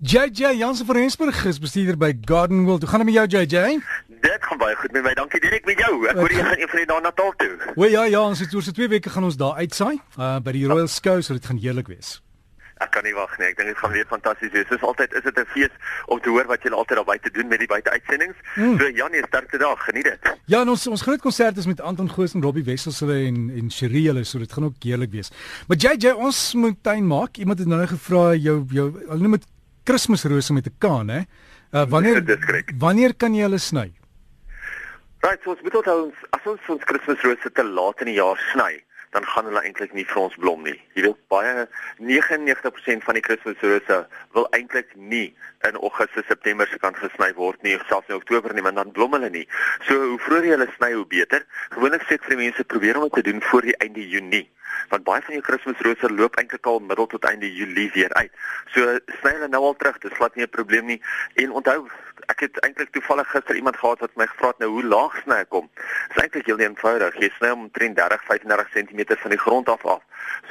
JJ Jansen van Rensburg is bestuurder by Garden World. Hoe gaan dit met jou JJ? Dit gaan baie goed met my. Dankie direk met jou. Ek hoor jy gaan een van die dae na Natal toe. O ja ja, ons het oor se 2 weke gaan ons daar uitsaai uh, by die Royal Scout, so dit gaan heerlik wees. Ek kan nie wag nie. Ek dink dit gaan weer fantasties wees. Soos altyd is dit 'n fees om te hoor wat julle altyd daar buite doen met die buiteuitsendings. Mm. So Janie, sterkte dag. Geniet dit. Ja, ons ons groot konsert is met Anton Goos en Robbie Wessels hulle en en Cherie hulle, so dit gaan ook heerlik wees. Maar JJ, ons moet tuin maak. Iemand het nou gevra jou jou hulle noem dit Kersrose met 'n kaan, hè? Uh wanneer wanneer kan jy hulle sny? Right, so ons moet onthou as ons ons Kersrose te laat in die jaar sny, dan gaan hulle eintlik nie vir ons blom nie. Jy weet baie 99% van die Kersrose wil eintlik nie in Augustus, September se kant gesny word nie, selfs in Oktober nie, want dan blom hulle nie. So hoe vroeër jy hulle sny, hoe beter. Gewoonlik sê ek vir die mense probeer om dit te doen voor die einde Junie want baie van jou Kersrose loop eintlik al middel tot einde Julie weer uit. So sny hulle nou al terug, dis glad nie 'n probleem nie. En onthou, ek het eintlik toevallig gister iemand gehad wat my gevra het nou hoe laag sny ek kom. Dit is eintlik heel eenvoudig. Jy sny om 33 35 cm van die grond af af.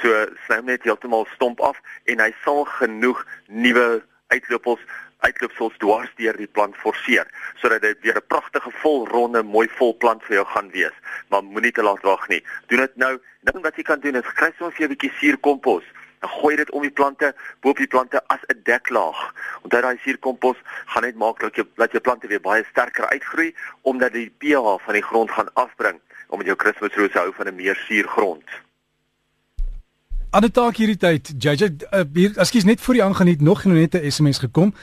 So sny hom net heeltemal stomp af en hy sal genoeg nuwe uitloopels uitloopsels dwars deur die plant forceer sodat dit weer 'n pragtige volronde mooi vol plant vir jou gaan wees. Maar moenie te laat wag nie. Doen dit nou. Ding wat jy kan doen is kry soms 'n bietjie suurkompos. Dan gooi dit om die plante, bo op die plante as 'n deklaag. Onthou daai suurkompos gaan net maak dat jou dat jou plante weer baie sterker uitgroei omdat die pH van die grond gaan afbring om met jou Kersrose hou van 'n meer suurgrond. Ander taak hierdie tyd, JJ, uh, hier, ekskuus net voor die aangaan het nog net 'n SMS gekom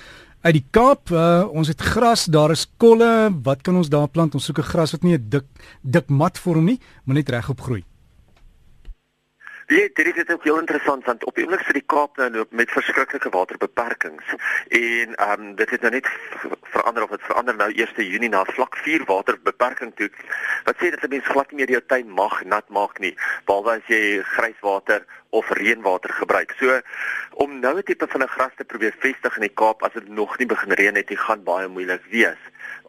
uit die Kaap. Uh, ons het gras, daar is kolle. Wat kan ons daar plant? Ons soek 'n gras wat nie 'n dik dik mat vorm nie, maar net regop groei. Ja, dit is ook heel interessant want op oomblik sit die Kaap nou loop met verskriklike waterbeperkings en ehm um, dit het nou net verander of dit verander nou 1 Junie na vlak 4 waterbeperking toe. Wat sê dat 'n mens glad nie meer jou tuin mag nat maak nie, behalwe as jy grijswater of reënwater gebruik. So om nou 'n tipe van 'n gras te probeer vestig in die Kaap as dit nog nie begin reën het, dit gaan baie moeilik wees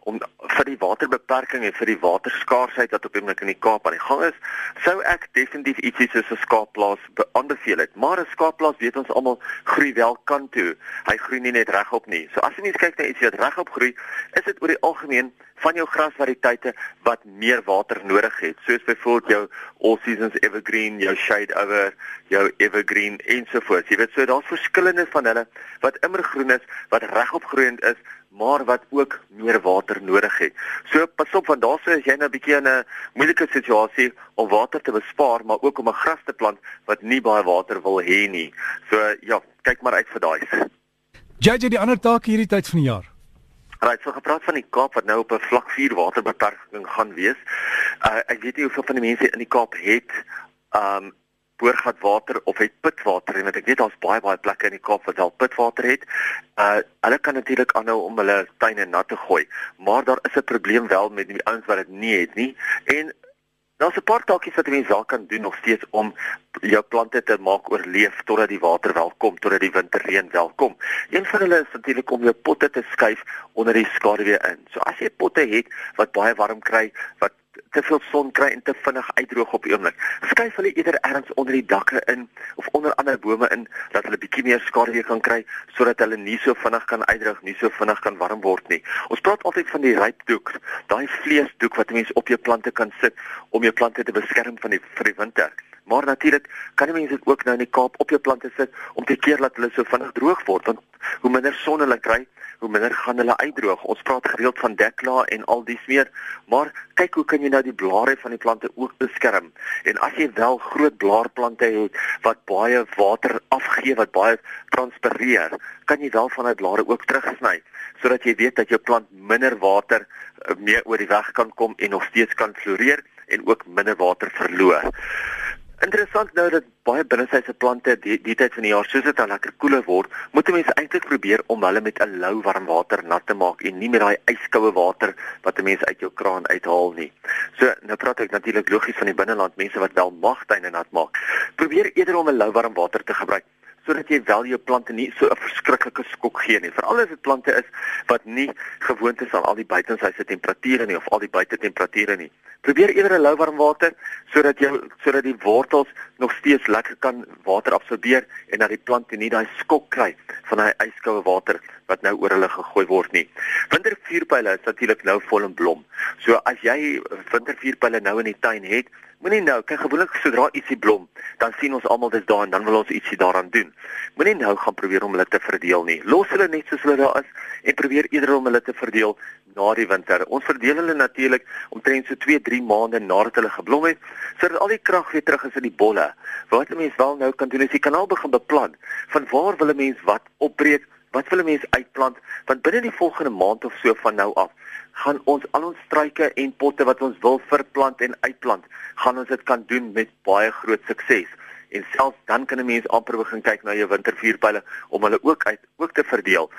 om vir die waterbeperking en vir die waterskaarsheid wat op die oomblik in die Kaap aan die gang is, sou ek definitief ietsie soos 'n skaapplaas aanbeveel het. Maar 'n skaapplaas weet ons almal groei wel kan toe. Hy groei nie net regop nie. So as jy mens kyk na iets wat regop groei, is dit oor die algemeen van jou grasvariëteite wat meer water nodig het. Soos byvoorbeeld jou all seasons evergreen, jou shade over, jou evergreen ensovoorts. Jy weet so daar's verskillende van hulle wat immergroen is, wat regop groeiend is maar wat ook meer water nodig het. So pas op want daarso is jy nou 'n bietjie in 'n moeilike situasie om water te bespaar, maar ook om 'n gras te plant wat nie baie water wil hê nie. So ja, kyk maar uit vir daai. JJ die ander taak hierdie tyd van die jaar. Right, so gepraat van die Kaap wat nou op 'n vlak 4 waterbeperking gaan wees. Uh, ek weet nie hoeveel van die mense in die Kaap het um boorgatwater of het pitwater en ek weet daar's baie baie plekke in die Kaap wat wel pitwater het. Uh hulle kan natuurlik aanhou om hulle tuine nat te gooi, maar daar is 'n probleem wel met die ouens wat dit nie het nie. En daar's 'n paar taakies wat mense daar kan doen nog steeds om jou plante te maak oorleef totdat die water wel kom, totdat die winterreën wel kom. Een van hulle is natuurlik om jou potte te skuif onder die skaduwee in. So as jy potte het wat baie warm kry, wat te veel son kry en te vinnig uitdroog op die oomblik. Skuif hulle eerder ergens onder die dakke in of onder ander bome in dat hulle bietjie meer skaduwee kan kry sodat hulle nie so vinnig kan uitdroog, nie so vinnig kan warm word nie. Ons praat altyd van die rypdoek, daai vleesdoek wat mense op jou plante kan sit om jou plante te beskerm van die vir die winter. Maar natuurlik kan die mense dit ook nou in die Kaap op jou plante sit om te keer dat hulle so vinnig droog word want hoe minder son hulle kry, hoe minder gaan hulle uitdroog. Ons praat gereeld van dekla en al dies meer, maar kyk hoe kan jy nou die blare van die plante ook beskerm? En as jy wel groot blaarplante het wat baie water afgee, wat baie transpireer, kan jy wel van die blare ook terugsny sodat jy weet dat jou plant minder water eh, meer oor die weg kan kom en nog steeds kan floreer en ook minder water verloor. Interessant nou dat baie binnesyse plante die, die tyd van die jaar soos dit al lekker koeler word, moet mense eintlik probeer om hulle met 'n lou warm water nat te maak en nie met daai yskoue water wat 'n mens uit jou kraan uithaal nie. So, nou praat ek natuurlik logies van die binneland mense wat wel mag tuine nat maak. Probeer eerder om 'n lou warm water te gebruik sodat jy wel jou plante nie so 'n verskriklike skok gee nie. Veral as dit plante is wat nie gewoond is aan al die buitenshuise temperature nie of al die buitetemperature nie. Probeer eerder 'n louwarm water sodat jou sodat die wortels nog steeds lekker kan water absorbeer en dat die plante nie daai skok kry van daai yskoue water wat nou oor hulle gegooi word nie. Wintervuurpyle is natuurlik nou vol in blom. So as jy wintervuurpyle nou in die tuin het, Moenie nou, kyk gewoonlik sodra ietsie blom, dan sien ons almal dis daar en dan wil ons ietsie daaraan doen. Moenie nou gaan probeer om hulle te verdeel nie. Los hulle net soos hulle daar is en probeer eerder om hulle te verdeel na die winter. Ons verdeel hulle natuurlik omtrent so 2-3 maande nadat hulle geblom het, sodat al die krag weer terug is in die bolle. Wat 'n mens wel nou kan doen is jy kan al begin beplan van waar wil 'n mens wat opbreek, wat wil 'n mens uitplant, want binne die volgende maand of so van nou af gaan ons al ons struike en potte wat ons wil verplant en uitplant, gaan ons dit kan doen met baie groot sukses. En selfs dan kan 'n mens amper begin kyk na jou wintervuurpyle om hulle ook uit ook te verdeel.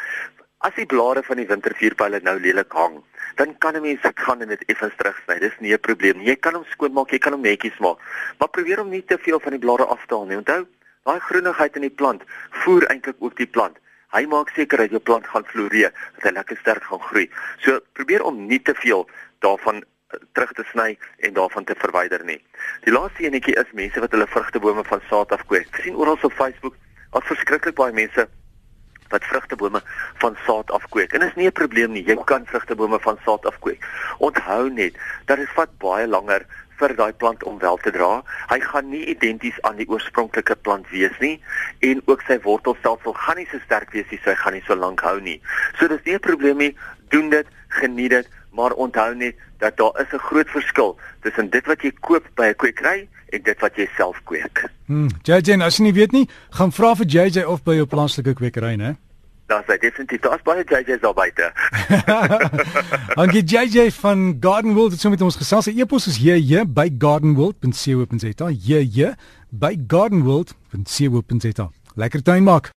As die blare van die wintervuurpyle nou lelik hang, dan kan 'n mens dit gaan en dit effens terugsny. Dis nie 'n probleem nie. Jy kan hom skoonmaak, jy kan hom netjies maak. Maar probeer om nie te veel van die blare af te haal nie. Onthou, daai groenigheid in die plant voer eintlik ook die plant. Hy maak seker dat jou plant gaan floreer, dat hy lekker sterk gaan groei. So probeer om nie te veel daarvan eh, terug te sny en daarvan te verwyder nie. Die laaste enetjie is mense wat hulle vrugtebome van saad af kweek. Ek sien oral op Facebook, daar's verskriklik baie mense wat vrugtebome van saad af kweek. En is nie 'n probleem nie. Jy kan vrugtebome van saad af kweek. Onthou net dat dit vat baie langer vir daai plant om wel te dra. Hy gaan nie identies aan die oorspronklike plant wees nie en ook sy wortelstelsel gaan nie so sterk wees nie, so hy gaan nie so lank hou nie. So dis nie 'n probleem nie. Doen dit, geniet dit, maar onthou net dat daar is 'n groot verskil tussen dit wat jy koop by 'n kwekery en dit wat jy self kweek. Hm, JJ, as jy nie weet nie, gaan vra vir JJ of by jou plaaslike kwekery, né? Daar sê definitief daar's baie JJ's daar buite. Dankie JJ van Garden World het so met ons gesels. Sy e-pos is hier by gardenworld.co.za. Hier by gardenworld.co.za. Lekker tuin maak.